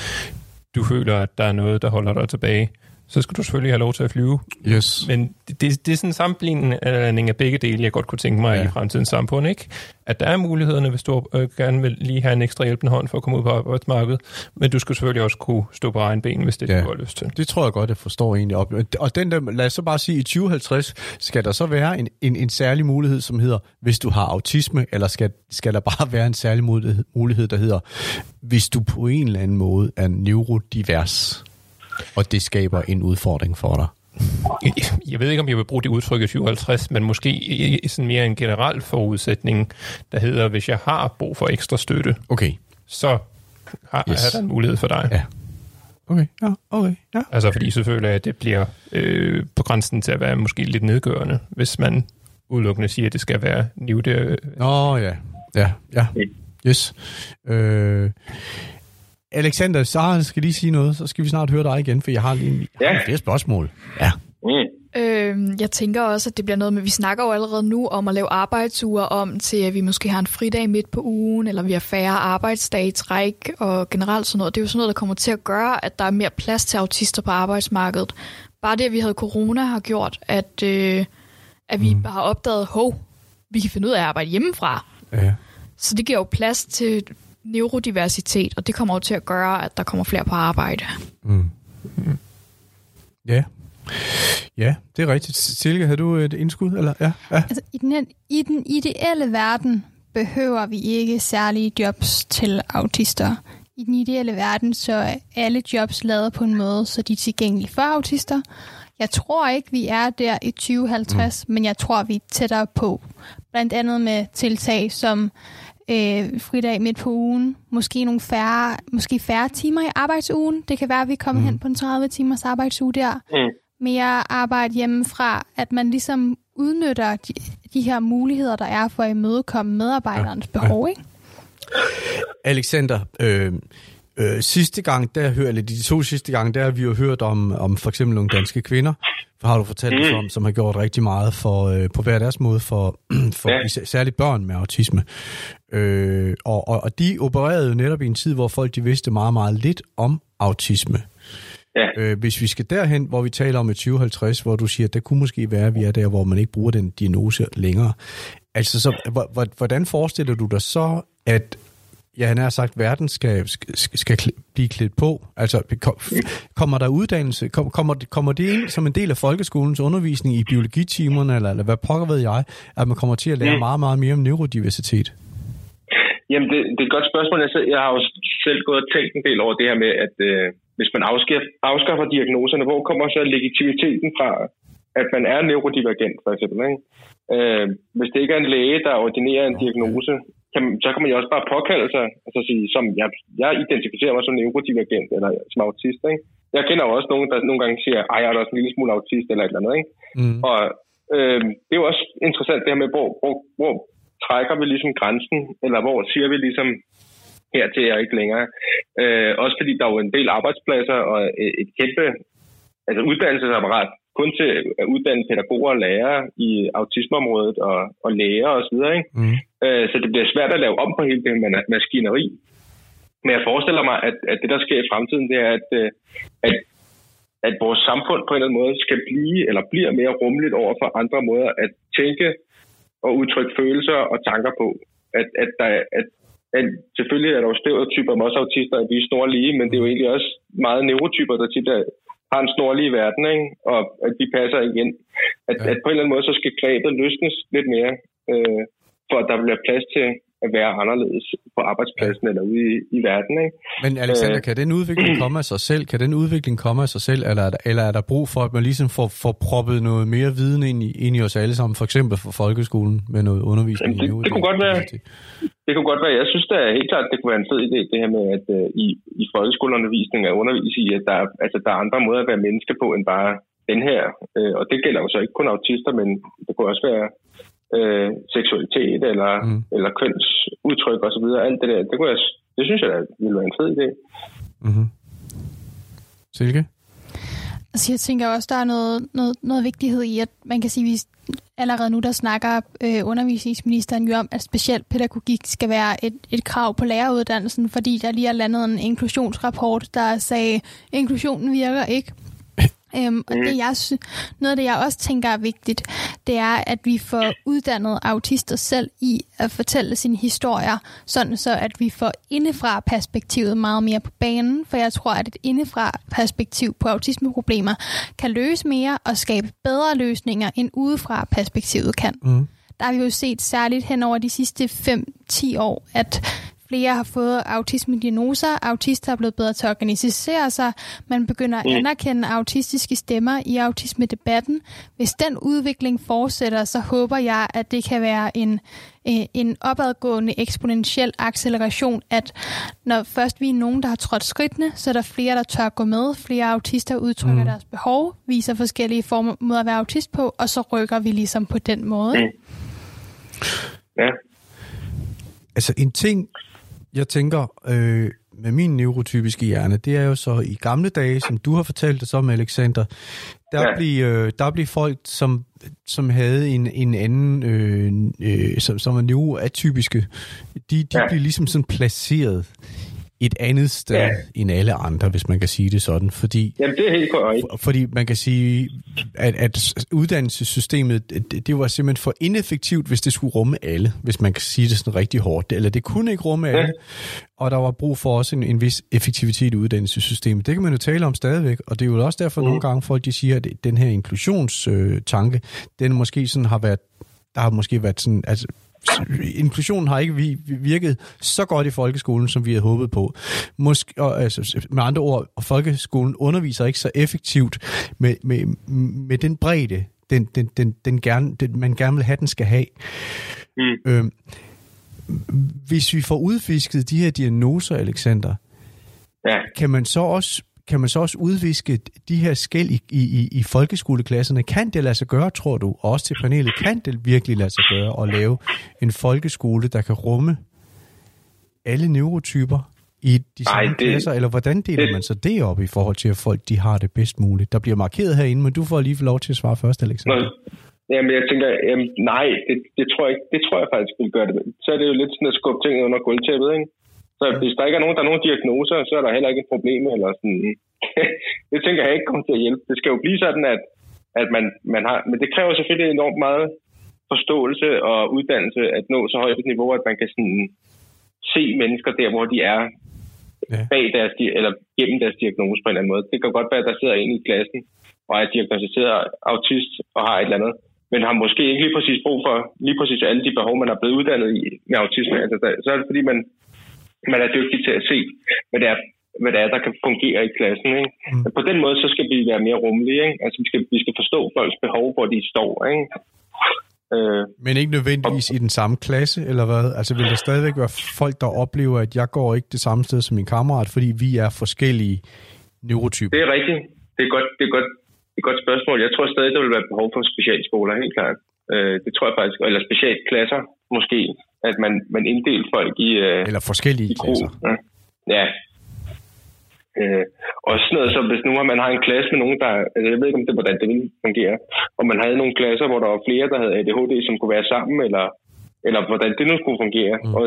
du føler, at der er noget, der holder dig tilbage så skal du selvfølgelig have lov til at flyve. Yes. Men det, det, det er sådan en sammenligning af begge dele, jeg godt kunne tænke mig ja. i fremtidens samfund, ikke? At der er mulighederne, hvis du øh, gerne vil lige have en ekstra hjælpende hånd for at komme ud på arbejdsmarkedet, men du skal selvfølgelig også kunne stå på egen ben, hvis det ja. du har lyst til. Det tror jeg godt, jeg forstår egentlig. Og den der, lad os så bare sige, i 2050 skal der så være en, en, en særlig mulighed, som hedder, hvis du har autisme, eller skal, skal der bare være en særlig mulighed, mulighed, der hedder, hvis du på en eller anden måde er neurodivers? Og det skaber en udfordring for dig. Jeg ved ikke, om jeg vil bruge det udtryk i 57, men måske sådan mere en generel forudsætning, der hedder, hvis jeg har brug for ekstra støtte, okay. så har yes. jeg der en mulighed for dig. Ja. Okay, ja, okay, ja. Altså, fordi selvfølgelig, at det bliver øh, på grænsen til at være måske lidt nedgørende, hvis man udelukkende siger, at det skal være nivde. Åh, oh, ja. Ja, ja. Yes. Øh, Alexander, så skal lige sige noget, så skal vi snart høre dig igen, for jeg har lige ja. flere spørgsmål. Ja. Mm. Øh, jeg tænker også, at det bliver noget med, vi snakker jo allerede nu om at lave arbejdsuger om til, at vi måske har en fridag midt på ugen, eller vi har færre arbejdsdage i træk, og generelt sådan noget. Det er jo sådan noget, der kommer til at gøre, at der er mere plads til autister på arbejdsmarkedet. Bare det, at vi havde corona, har gjort, at, øh, at vi mm. har opdaget, hov, vi kan finde ud af at arbejde hjemmefra. Ja. Så det giver jo plads til neurodiversitet, og det kommer jo til at gøre, at der kommer flere på arbejde. Mm. Mm. Ja. Ja, det er rigtigt. Silke, havde du et indskud? Eller? Ja, ja. Altså, i, den, I den ideelle verden behøver vi ikke særlige jobs til autister. I den ideelle verden så er alle jobs lavet på en måde, så de er tilgængelige for autister. Jeg tror ikke, vi er der i 2050, mm. men jeg tror, vi er tættere på. Blandt andet med tiltag som øh, fridag midt på ugen, måske nogle færre, måske færre timer i arbejdsugen. Det kan være, at vi kommer mm. hen på en 30 timers arbejdsuge der. Mm. Mere arbejde hjemmefra, at man ligesom udnytter de, de her muligheder, der er for at imødekomme medarbejderens ja. behov, ikke? Alexander, øh, øh, sidste gang, der hørte, eller de to sidste gange, der har vi jo hørt om, om for eksempel nogle danske kvinder, har du fortalt mm. os om, som har gjort rigtig meget for, øh, på hver deres måde for, for ja. særligt børn med autisme. Øh, og, og, og de opererede jo netop i en tid, hvor folk de vidste meget, meget lidt om autisme. Ja. Øh, hvis vi skal derhen, hvor vi taler om et 2050, hvor du siger, at det kunne måske være, at vi er der, hvor man ikke bruger den diagnose længere. Altså, så, hvordan forestiller du dig så, at ja, han har sagt, verden skal, skal, skal blive klædt på? Altså, kommer der uddannelse? Kommer, kommer det ind som en del af folkeskolens undervisning i biologitimerne, eller, eller hvad pokker ved jeg, at man kommer til at lære meget, meget mere om neurodiversitet? Jamen, det, det er et godt spørgsmål. Jeg, jeg har jo selv gået og tænkt en del over det her med, at øh, hvis man afskaffer, afskaffer diagnoserne, hvor kommer så legitimiteten fra, at man er neurodivergent, for eksempel? Ikke? Øh, hvis det ikke er en læge, der ordinerer en diagnose, kan, så kan man jo også bare påkalde sig, altså sige, som jeg, jeg identificerer mig som neurodivergent eller som autist. Ikke? Jeg kender jo også nogen, der nogle gange siger, ej, jeg er også en lille smule autist eller et eller andet. Ikke? Mm. Og øh, det er jo også interessant det her med, hvor, hvor, hvor trækker vi ligesom grænsen, eller hvor siger vi ligesom, hertil og ikke længere. Øh, også fordi der er jo en del arbejdspladser og et kæmpe altså uddannelsesapparat kun til at uddanne pædagoger og lærere i autismeområdet og, og læger osv. Mm. Øh, så det bliver svært at lave om på hele det maskineri. Men jeg forestiller mig, at, at det, der sker i fremtiden, det er, at, øh, at, at vores samfund på en eller anden måde skal blive, eller bliver mere rummeligt over for andre måder at tænke og udtrykke følelser og tanker på. At, at, der, at, at selvfølgelig er der jo stereotyper om også autister, at vi er snorlige, men det er jo egentlig også meget neurotyper, der tit er, har en snorlig verden, ikke? og at de passer igen. At, ja. at på en eller anden måde, så skal grebet løsnes lidt mere, øh, for at der bliver plads til at være anderledes på arbejdspladsen ja. eller ude i, i verden. Ikke? Men Alexander, øh, kan den udvikling komme af sig selv? Kan den udvikling komme af sig selv, eller er der, eller er der brug for, at man ligesom får, får proppet noget mere viden ind i, ind i os alle sammen, for eksempel for folkeskolen med noget undervisning? det, det, det kunne godt være. Det kunne godt være. Jeg synes da helt klart, det kunne være en fed idé, det her med, at uh, i, i folkeskoleundervisning er undervise i, at der, er, altså, der er andre måder at være menneske på, end bare den her. Uh, og det gælder jo så ikke kun autister, men det kunne også være uh, seksualitet eller, mm. eller kønsudtryk osv. Alt det der, det, kunne jeg, det synes jeg da ville være en fed idé. Mm-hmm. Silke? Altså jeg tænker også, der er noget, noget, noget vigtighed i, at man kan sige, at vi allerede nu, der snakker øh, undervisningsministeren jo om, at specielt pædagogik skal være et, et krav på læreruddannelsen, fordi der lige er landet en inklusionsrapport, der sagde, at inklusionen virker ikke. Øhm, og det, jeg, noget af det, jeg også tænker er vigtigt, det er, at vi får uddannet autister selv i at fortælle sine historier, sådan så at vi får indefra perspektivet meget mere på banen, for jeg tror, at et indefra perspektiv på autismeproblemer kan løse mere og skabe bedre løsninger, end udefra perspektivet kan. Mm. Der har vi jo set særligt hen over de sidste 5-10 år, at Flere har fået autisme-diagnoser. Autister er blevet bedre til at organisere sig. Man begynder at mm. anerkende autistiske stemmer i autisme-debatten. Hvis den udvikling fortsætter, så håber jeg, at det kan være en, øh, en opadgående eksponentiel acceleration, at når først vi er nogen, der har trådt skridtene, så er der flere, der tør gå med. Flere autister udtrykker mm. deres behov, viser forskellige former måder at være autist på, og så rykker vi ligesom på den måde. Mm. Ja. Altså en ting, jeg tænker, øh, med min neurotypiske hjerne, det er jo så i gamle dage, som du har fortalt det som, Alexander, der, ja. blev, øh, der blev folk, som, som havde en, en anden, øh, øh, som, som var neuroatypiske, de, de ja. blev ligesom sådan placeret et andet sted ja. end alle andre, hvis man kan sige det sådan. Fordi, Jamen, det er helt korrekt. Fordi man kan sige, at, at uddannelsessystemet, det, det var simpelthen for ineffektivt, hvis det skulle rumme alle, hvis man kan sige det sådan rigtig hårdt. Eller det kunne ikke rumme alle, ja. og der var brug for også en, en vis effektivitet i uddannelsessystemet. Det kan man jo tale om stadigvæk, og det er jo også derfor mm. nogle gange folk de siger, at den her inklusionstanke, øh, den måske sådan har været, der har måske været sådan, altså inklusionen har ikke virket så godt i folkeskolen, som vi havde håbet på. Måske, og, altså, med andre ord, folkeskolen underviser ikke så effektivt med, med, med den bredde, den, den, den, den gerne, den, man gerne vil have, den skal have. Mm. Øhm, hvis vi får udfisket de her diagnoser, Alexander, ja. kan man så også kan man så også udviske de her skæld i, i, i folkeskoleklasserne? Kan det lade sig gøre, tror du? Og også til panelet, kan det virkelig lade sig gøre at lave en folkeskole, der kan rumme alle neurotyper i de samme Ej, det, klasser? Eller hvordan deler det, man så det op i forhold til, at folk de har det bedst muligt? Der bliver markeret herinde, men du får lige lov til at svare først, Alexander. Jamen, jeg tænker, jamen, nej, det, det, tror jeg, det tror jeg faktisk vil gøre det. Så er det jo lidt sådan at skubbe ting under gulvtæppet, ikke? Så hvis der ikke er nogen, der er nogen diagnoser, så er der heller ikke et problem. Eller sådan. det tænker jeg ikke kommer til at hjælpe. Det skal jo blive sådan, at, at man, man har... Men det kræver selvfølgelig enormt meget forståelse og uddannelse at nå så højt et niveau, at man kan sådan se mennesker der, hvor de er ja. bag deres, eller gennem deres diagnose på en eller anden måde. Det kan godt være, at der sidder en i klassen og er diagnostiseret autist og har et eller andet, men har måske ikke lige præcis brug for lige præcis alle de behov, man er blevet uddannet i med autisme. Altså, så er det fordi, man man er dygtig til at se, hvad det er, hvad det er der kan fungere i klassen. Ikke? Mm. På den måde, så skal vi være mere rummelige. Ikke? Altså, vi skal, vi skal forstå folks behov, hvor de står. Ikke? Øh, Men ikke nødvendigvis og, i den samme klasse, eller hvad? Altså vil der stadigvæk være folk, der oplever, at jeg går ikke det samme sted som min kammerat, fordi vi er forskellige neurotyper? Det er rigtigt. Det er godt, det er godt, det er et godt spørgsmål. Jeg tror stadig, der vil være behov for specialskoler, helt klart. Øh, det tror jeg faktisk. Eller specialklasser, måske. At man, man inddelte folk i, øh, Eller forskellige i klasser. Ja. ja. Øh, og sådan noget, så hvis nu man har en klasse med nogen, der... Altså, jeg ved ikke, om det, hvordan det ville fungere. Om man havde nogle klasser, hvor der var flere, der havde ADHD, som kunne være sammen, eller, eller hvordan det nu skulle fungere. Mm. Og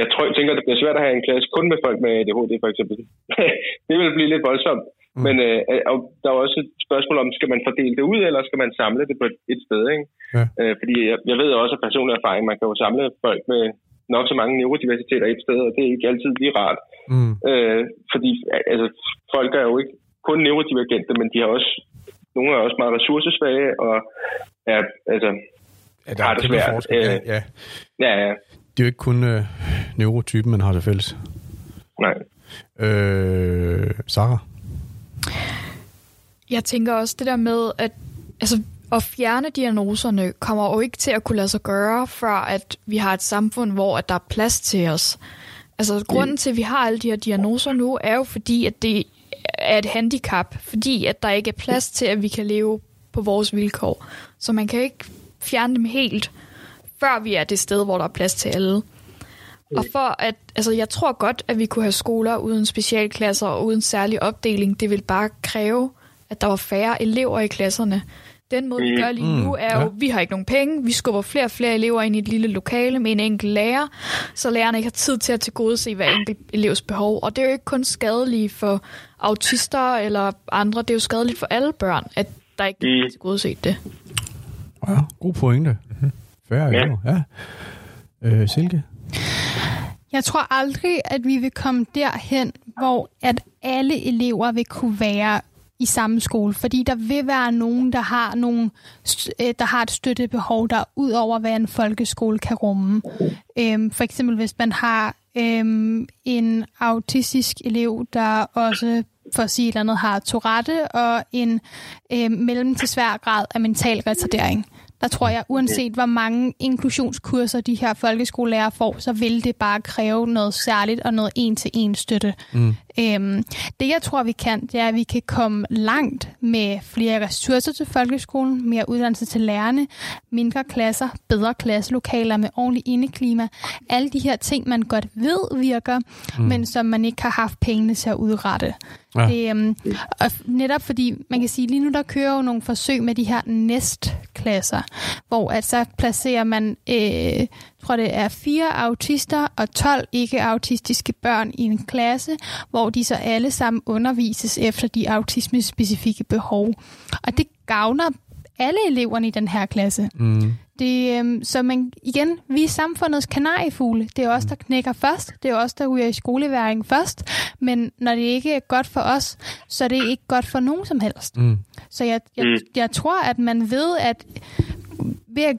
jeg tror, jeg tænker, det bliver svært at have en klasse kun med folk med ADHD, for eksempel. det vil blive lidt voldsomt. Mm. Men øh, og der er også et spørgsmål om, skal man fordele det ud, eller skal man samle det på et, et sted? Ikke? Ja. Øh, fordi jeg, jeg ved også af personlig erfaring, man kan jo samle folk med nok så mange neurodiversiteter et sted, og det er ikke altid lige rart. Mm. Øh, fordi altså, folk er jo ikke kun neurodivergente, men de har også, nogle er også meget ressourcesvage, og er, altså, Ja, der har er det kæmpe svært. forskel. Ja, Øh, ja. ja, ja, Det er jo ikke kun øh, neurotypen, man har det fælles. nej. Øh, Sarah? Jeg tænker også det der med, at altså, at fjerne diagnoserne kommer jo ikke til at kunne lade sig gøre, før at vi har et samfund, hvor at der er plads til os. Altså grunden til, at vi har alle de her diagnoser nu, er jo fordi, at det er et handicap. Fordi at der ikke er plads til, at vi kan leve på vores vilkår. Så man kan ikke fjerne dem helt, før vi er det sted, hvor der er plads til alle. Og for at, altså jeg tror godt, at vi kunne have skoler uden specialklasser og uden særlig opdeling. Det vil bare kræve, at der var færre elever i klasserne. Den måde, vi gør lige nu, er jo, vi har ikke nogen penge. Vi skubber flere og flere elever ind i et lille lokale med en enkelt lærer, så lærerne ikke har tid til at tilgodese hver enkelt elevs behov. Og det er jo ikke kun skadeligt for autister eller andre, det er jo skadeligt for alle børn, at der ikke bliver Mm. tilgodeset det. Ja, god pointe. Færre Ja. elever, ja. Øh, Silke? Jeg tror aldrig, at vi vil komme derhen, hvor at alle elever vil kunne være i samme skole, fordi der vil være nogen, der har nogle, øh, der har et støttebehov, der ud over, hvad en folkeskole kan rumme. Øhm, for eksempel hvis man har øhm, en autistisk elev, der også for at sige et eller andet, har Tourette og en øh, mellem til svær grad af mental retardering. Der tror jeg, uanset hvor mange inklusionskurser de her folkeskolelærer får, så vil det bare kræve noget særligt og noget en-til-en støtte. Mm. Øhm, det jeg tror, vi kan, det er, at vi kan komme langt med flere ressourcer til folkeskolen, mere uddannelse til lærerne, mindre klasser, bedre klasselokaler med ordentligt indeklima. Alle de her ting, man godt ved virker, mm. men som man ikke har haft pengene til at udrette. Ja. Det, øhm, og netop fordi, man kan sige, lige nu der kører jo nogle forsøg med de her næstklasser, hvor at så placerer man, øh, tror det er fire autister og 12 ikke-autistiske børn i en klasse, hvor de så alle sammen undervises efter de autisme-specifikke behov. Og det gavner alle eleverne i den her klasse. Mm. Det, øhm, så man, igen, vi er samfundets kanariefugle. Det er os, der knækker først. Det er os, der ryger i skoleværing først. Men når det ikke er godt for os, så er det ikke godt for nogen som helst. Mm. Så jeg, jeg, Mm. jeg tror, at man ved, at ved at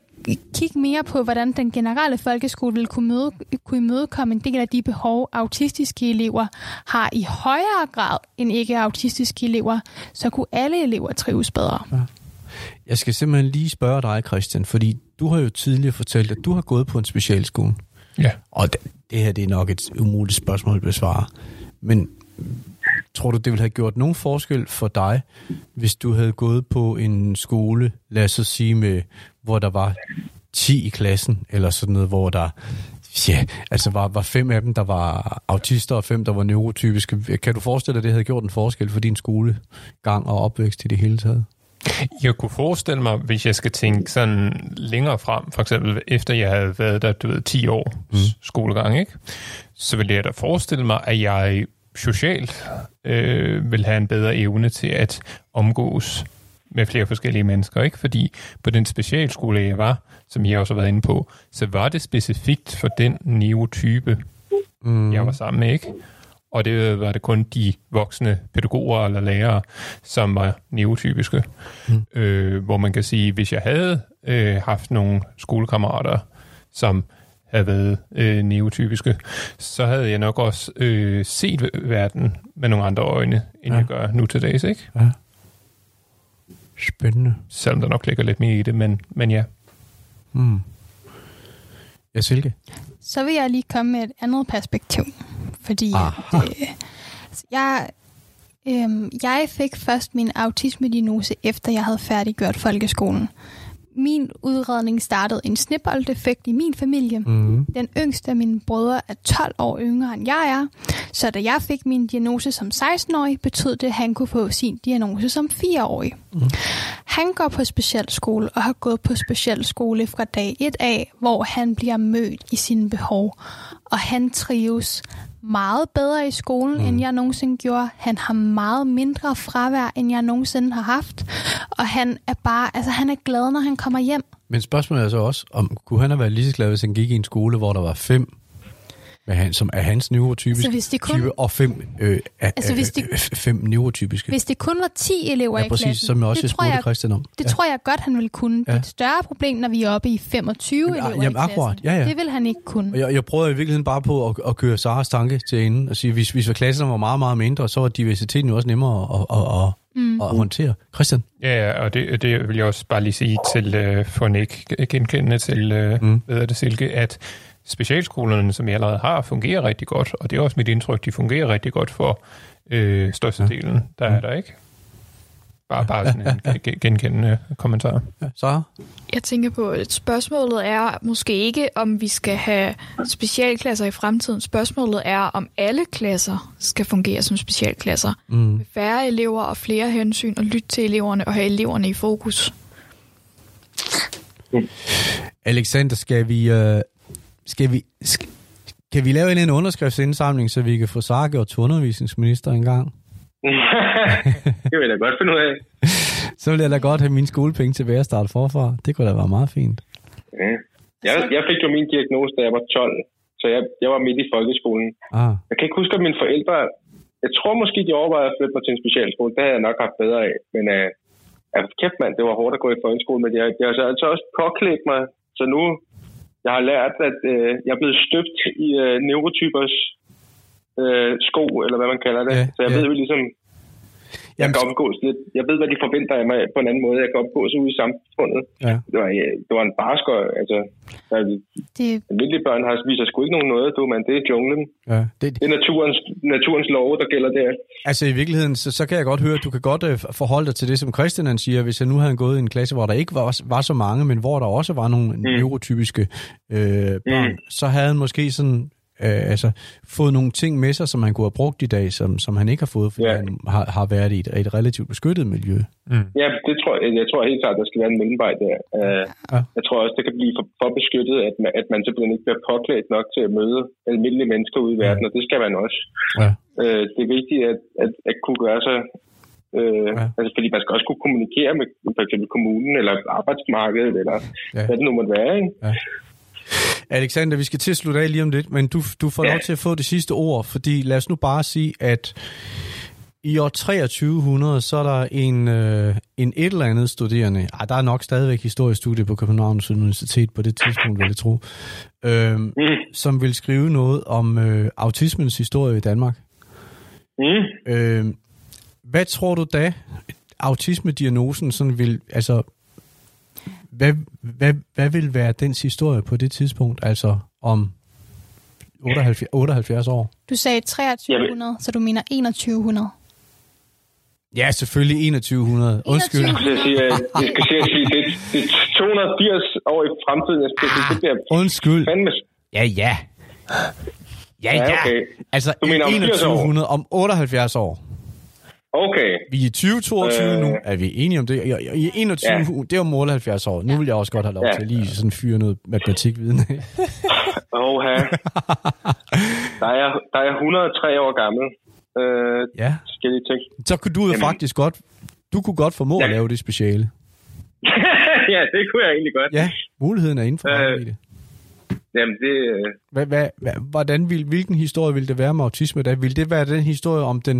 kigge mere på, hvordan den generelle folkeskole vil kunne, møde, kunne imødekomme en del af de behov, autistiske elever har i højere grad end ikke-autistiske elever, så kunne alle elever trives bedre. Jeg skal simpelthen lige spørge dig, Christian, fordi du har jo tidligere fortalt, at du har gået på en specialskole. Ja. Og det, det her det er nok et umuligt spørgsmål at besvare. Men tror du, det ville have gjort nogen forskel for dig, hvis du havde gået på en skole, lad os så sige, med, hvor der var 10 i klassen, eller sådan noget, hvor der ja, altså var, var fem af dem, der var autister, og fem, der var neurotypiske. Kan du forestille dig, at det havde gjort en forskel for din skolegang og opvækst i det hele taget? Jeg kunne forestille mig, hvis jeg skal tænke sådan længere frem, for eksempel efter jeg havde været der, du ved, 10 år mm. skolegang, ikke? så ville jeg da forestille mig, at jeg socialt øh, vil have en bedre evne til at omgås med flere forskellige mennesker, ikke? Fordi på den specialskole, jeg var, som jeg også har været inde på, så var det specifikt for den neurotype, mm. jeg var sammen med, ikke? Og det var det kun de voksne pædagoger eller lærere, som var neurotypiske. Mm. Øh, hvor man kan sige, hvis jeg havde øh, haft nogle skolekammerater, som havde været øh, neurotypiske, så havde jeg nok også øh, set verden med nogle andre øjne, end ja. jeg gør nu til dags, ikke? Ja. Spændende. Selvom der nok ligger lidt mere i det, men, men ja. Mm. Ja, Silke? Så vil jeg lige komme med et andet perspektiv. Fordi Aha. at, øh, jeg, øh, jeg fik først min autisme-diagnose, efter jeg havde færdiggjort folkeskolen. min udredning startede en snibbolddefekt i min familie. Mm. Den yngste af mine brødre er 12 år yngre end jeg er, så da jeg fik min diagnose som 16-årig, betød det, at han kunne få sin diagnose som 4-årig. Mm. Han går på specialskole og har gået på specialskole fra dag 1 af, hvor han bliver mødt i sine behov, og han trives meget bedre i skolen, mm. end jeg nogensinde gjorde. Han har meget mindre fravær, end jeg nogensinde har haft. Og han er bare, altså han er glad, når han kommer hjem. Men spørgsmålet er så også, om kunne han have været lige så glad, hvis han gik i en skole, hvor der var fem med han, som er hans neurotypiske Altså, hvis det kun- type, og fem, øh, altså, Altså, hvis det- øh, fem neurotypiske. Hvis det kun var 10 elever ja, i præcis, klassen, som jeg også det, spurgte jeg, Christian om. det ja. tror jeg godt, han ville kunne. Ja. Det er et større problem, når vi er oppe i 25 Jamen, elever jamen, i klassen. akkurat. Ja, ja. Det vil han ikke kunne. Jeg, jeg prøver i virkeligheden bare på at, at køre Saras tanke til enden og sige, hvis, hvis klasserne var meget, meget mindre, så var diversiteten jo også nemmere at, at, at, mm. at håndtere. Christian? Ja, ja, og det, det vil jeg også bare lige sige til, øh, for en ikke genkendende til, øh, Mm. hvad det, Silke, at specialskolerne, som jeg allerede har, fungerer rigtig godt, og det er også mit indtryk, de fungerer rigtig godt for øh, størstedelen, der er der, ikke? Bare, bare sådan en gen- genkendende kommentar. Ja, Sara? Jeg tænker på, at spørgsmålet er måske ikke, om vi skal have specialklasser i fremtiden. Spørgsmålet er, om alle klasser skal fungere som specialklasser. Mm. Med færre elever og flere hensyn, og lytte til eleverne og have eleverne i fokus. Alexander, skal vi, øh, skal vi, skal, kan vi lave en, en underskriftsindsamling, så vi kan få Sara gjort til undervisningsminister en gang? det vil jeg da godt finde ud af. Så vil jeg da godt have mine skolepenge tilbage at starte forfra. Det kunne da være meget fint. Ja. Jeg, jeg fik jo min diagnose, da jeg var 12, så jeg, jeg var midt i folkeskolen. Ah, Jeg kan ikke huske, at mine forældre... Jeg tror måske, de overvejede at flytte mig til en specialskole. Det havde jeg nok haft bedre af. Men øh, ja, kæft mand, det var hårdt at gå i folkeskole. Men jeg, jeg har så altså også påklædt mig. Så nu jeg har lært, at øh, jeg er blevet støbt i øh, neurotypers øh, sko, eller hvad man kalder det. Ja, så jeg ja. ved jo ligesom, jeg kan omgås lidt. Jeg ved, hvad de forventer af mig på en anden måde. Jeg kan omgås ude i samfundet. ja. Det var, øh, det var en barskøj. Altså, der, Det, almindelige børn har, viser sgu ikke nogen noget, du, men det er junglen. ja. Det, Det er naturens, naturens love, der gælder der. Altså i virkeligheden, så, så kan jeg godt høre, at du kan godt øh, forholde dig til det, som Christian han siger, hvis jeg nu havde gået i en klasse, hvor der ikke var, var så mange, men hvor der også var nogle mm. neurotypiske øh, børn, mm. så havde han måske sådan øh, altså, fået nogle ting med sig, som han kunne have brugt i dag, som, som han ikke har fået, fordi Ja. han har, har været i et, et relativt beskyttet miljø. Ja, det tror jeg, jeg tror helt klart, der skal være en mellemvej der. Uh, Ja. Jeg tror også, det kan blive for, for beskyttet, at man, at man simpelthen ikke bliver påklædt nok til at møde almindelige mennesker ude i verden, og det skal man også. Ja. Uh, det er vigtigt at, at, at kunne gøre sig... Uh, Ja. ja. Altså, fordi man skal også kunne kommunikere med for eksempel kommunen, eller arbejdsmarkedet, eller Ja. ja. hvad det nu måtte være, ikke? Alexander, vi skal til at slutte af lige om lidt, men du, du får Ja. lov til at få det sidste ord, fordi lad os nu bare sige, at i år 2300, så er der en, øh, en et eller andet studerende, ej, der er nok stadigvæk historiestudie på Københavns Universitet på det tidspunkt, vil jeg tro, øh, Mm. som vil skrive noget om øh, autismens historie i Danmark. Mm. Øh, hvad tror du da, autismediagnosen sådan vil, altså, hvad, hvad, hvad vil være dens historie på det tidspunkt, altså om 78, 78 år? du sagde 2300, så du mener 2100. Ja, selvfølgelig 2100. Undskyld. 2100. Så jeg siger, det skal sige, at det, det er 280 år i fremtiden. Jeg skal det bliver Undskyld. fandme... Ja, ja. Ja, Ja, okay. Altså, Du mener om i 80 år? 2100, om 78 år. Okay. Vi er i 2022 øh, nu. Er vi enige om det? I, i 21, ja. det er om 78 år. Nu vil jeg også godt have lov Ja. til at lige sådan fyre noget matematikviden af. Oha. Der er, der er 103 år gammel. Øh, ja. jeg tænke. Så kunne du jo Jamen. faktisk godt, du kunne godt formå at Ja. lave det speciale. ja, det kunne jeg egentlig godt. Ja, muligheden er inden for Øh. rækkevidde. Jamen, det... øh, Hvad, hvad, hvad, hvordan vil, hvilken historie vil det være med autisme? Da? Vil det være den historie om den,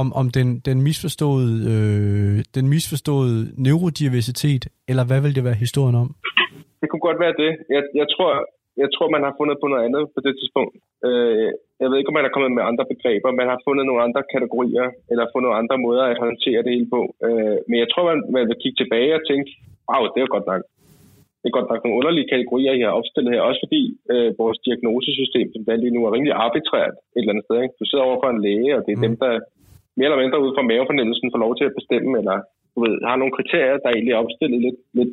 om, om den, den misforståede, øh, den misforståede neurodiversitet, eller hvad vil det være historien om? Det kunne godt være det. Jeg, jeg, tror, jeg tror, man har fundet på noget andet på det tidspunkt. Øh, jeg ved ikke, om man er kommet med andre begreber. Man har fundet nogle andre kategorier, eller fundet nogle andre måder at håndtere det hele på. Øh, men jeg tror, man, man vil kigge tilbage og tænke, wow, det er jo godt nok. Det er godt nok nogle underlige kategorier, I har opstillet her. Også fordi øh, vores diagnosesystem, som det er lige nu, er rimelig arbitrært et eller andet sted. Ikke? Du sidder over for en læge, og det er mm. dem, der mere eller mindre ud fra mavefornemmelsen får lov til at bestemme, eller du ved, har nogle kriterier, der egentlig er opstillet lidt, lidt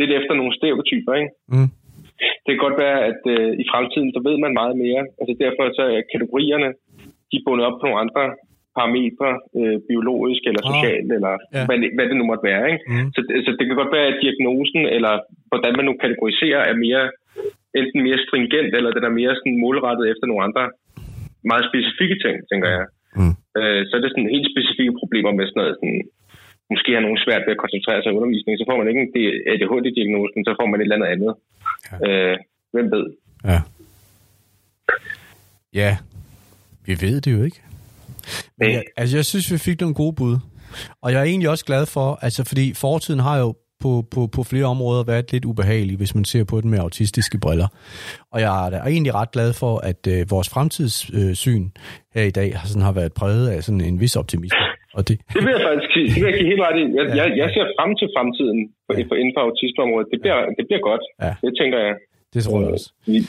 lidt efter nogle stereotyper, ikke? Mm. Det kan godt være, at øh, i fremtiden, så ved man meget mere. Altså derfor så er kategorierne, de er bundet op på nogle andre parametre, øh, biologisk eller Ah. socialt, eller Ja. hvad, det- hvad det nu måtte være. Ikke? Mm. Så, det- så det kan godt være, at diagnosen, eller hvordan man nu kategoriserer, er mere enten mere stringent, eller den er mere sådan målrettet efter nogle andre meget specifikke ting, tænker jeg. Mm. Øh, så er det sådan helt specifikke problemer med sådan noget, sådan, måske har nogen svært ved at koncentrere sig i undervisning, så får man ikke en ADHD-diagnosen, så får man et eller andet andet. Ja. Øh, hvem ved? Ja. Ja, vi ved det jo ikke. Men jeg, altså, jeg synes, vi fik nogle gode bud. Og jeg er egentlig også glad for, altså, fordi fortiden har jo på, på, på flere områder været lidt ubehagelig, hvis man ser på den med autistiske briller. Og jeg er da egentlig ret glad for, at øh, vores fremtidssyn øh, her i dag har, sådan, har været præget af sådan en vis optimisme. Og det, Det vil jeg faktisk det vil jeg give helt ret i. Jeg, Ja. jeg, jeg ser frem til fremtiden for, for inden for autismeområdet. Det bliver, det bliver godt. Ja. Det tænker jeg. det tror jeg også. Vi-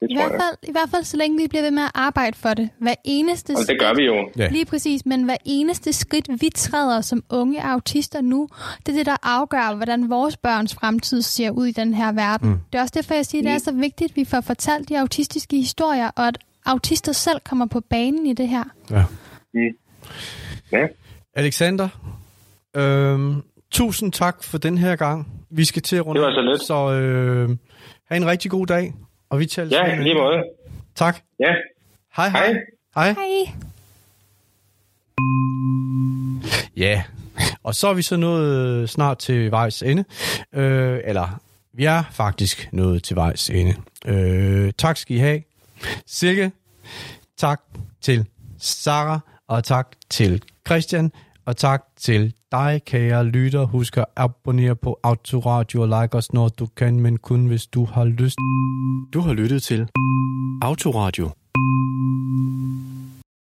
Det I hvert, jeg. fald, I hvert fald så længe vi bliver ved med at arbejde for det. Hver eneste Og det gør vi jo. Ja. Lige præcis, men hver eneste skridt, vi træder som unge autister nu, det er det, der afgør, hvordan vores børns fremtid ser ud i den her verden. Mm. Det er også derfor, jeg siger, at det er så vigtigt, at vi får fortalt de autistiske historier, og at autister selv kommer på banen i det her. Ja. Mm. Ja. Alexander, øhm, tusind tak for den her gang. Vi skal til at runde Det var så lidt. Så øh, have en rigtig god dag, og vi tales Ja, lige måde. Tak. Ja. Hej, hej. Hej. Hej. Hej! Ja, og så er vi så nået snart til vejs ende. Øh, eller, vi er faktisk nået til vejs ende. Øh, tak skal I have. Silke, tak til Sara, og tak til Christian, og tak til dig, kære lytter. Husk at abonnere på Autoradio og like os, når du kan, men kun hvis du har lyst. Du har lyttet til Autoradio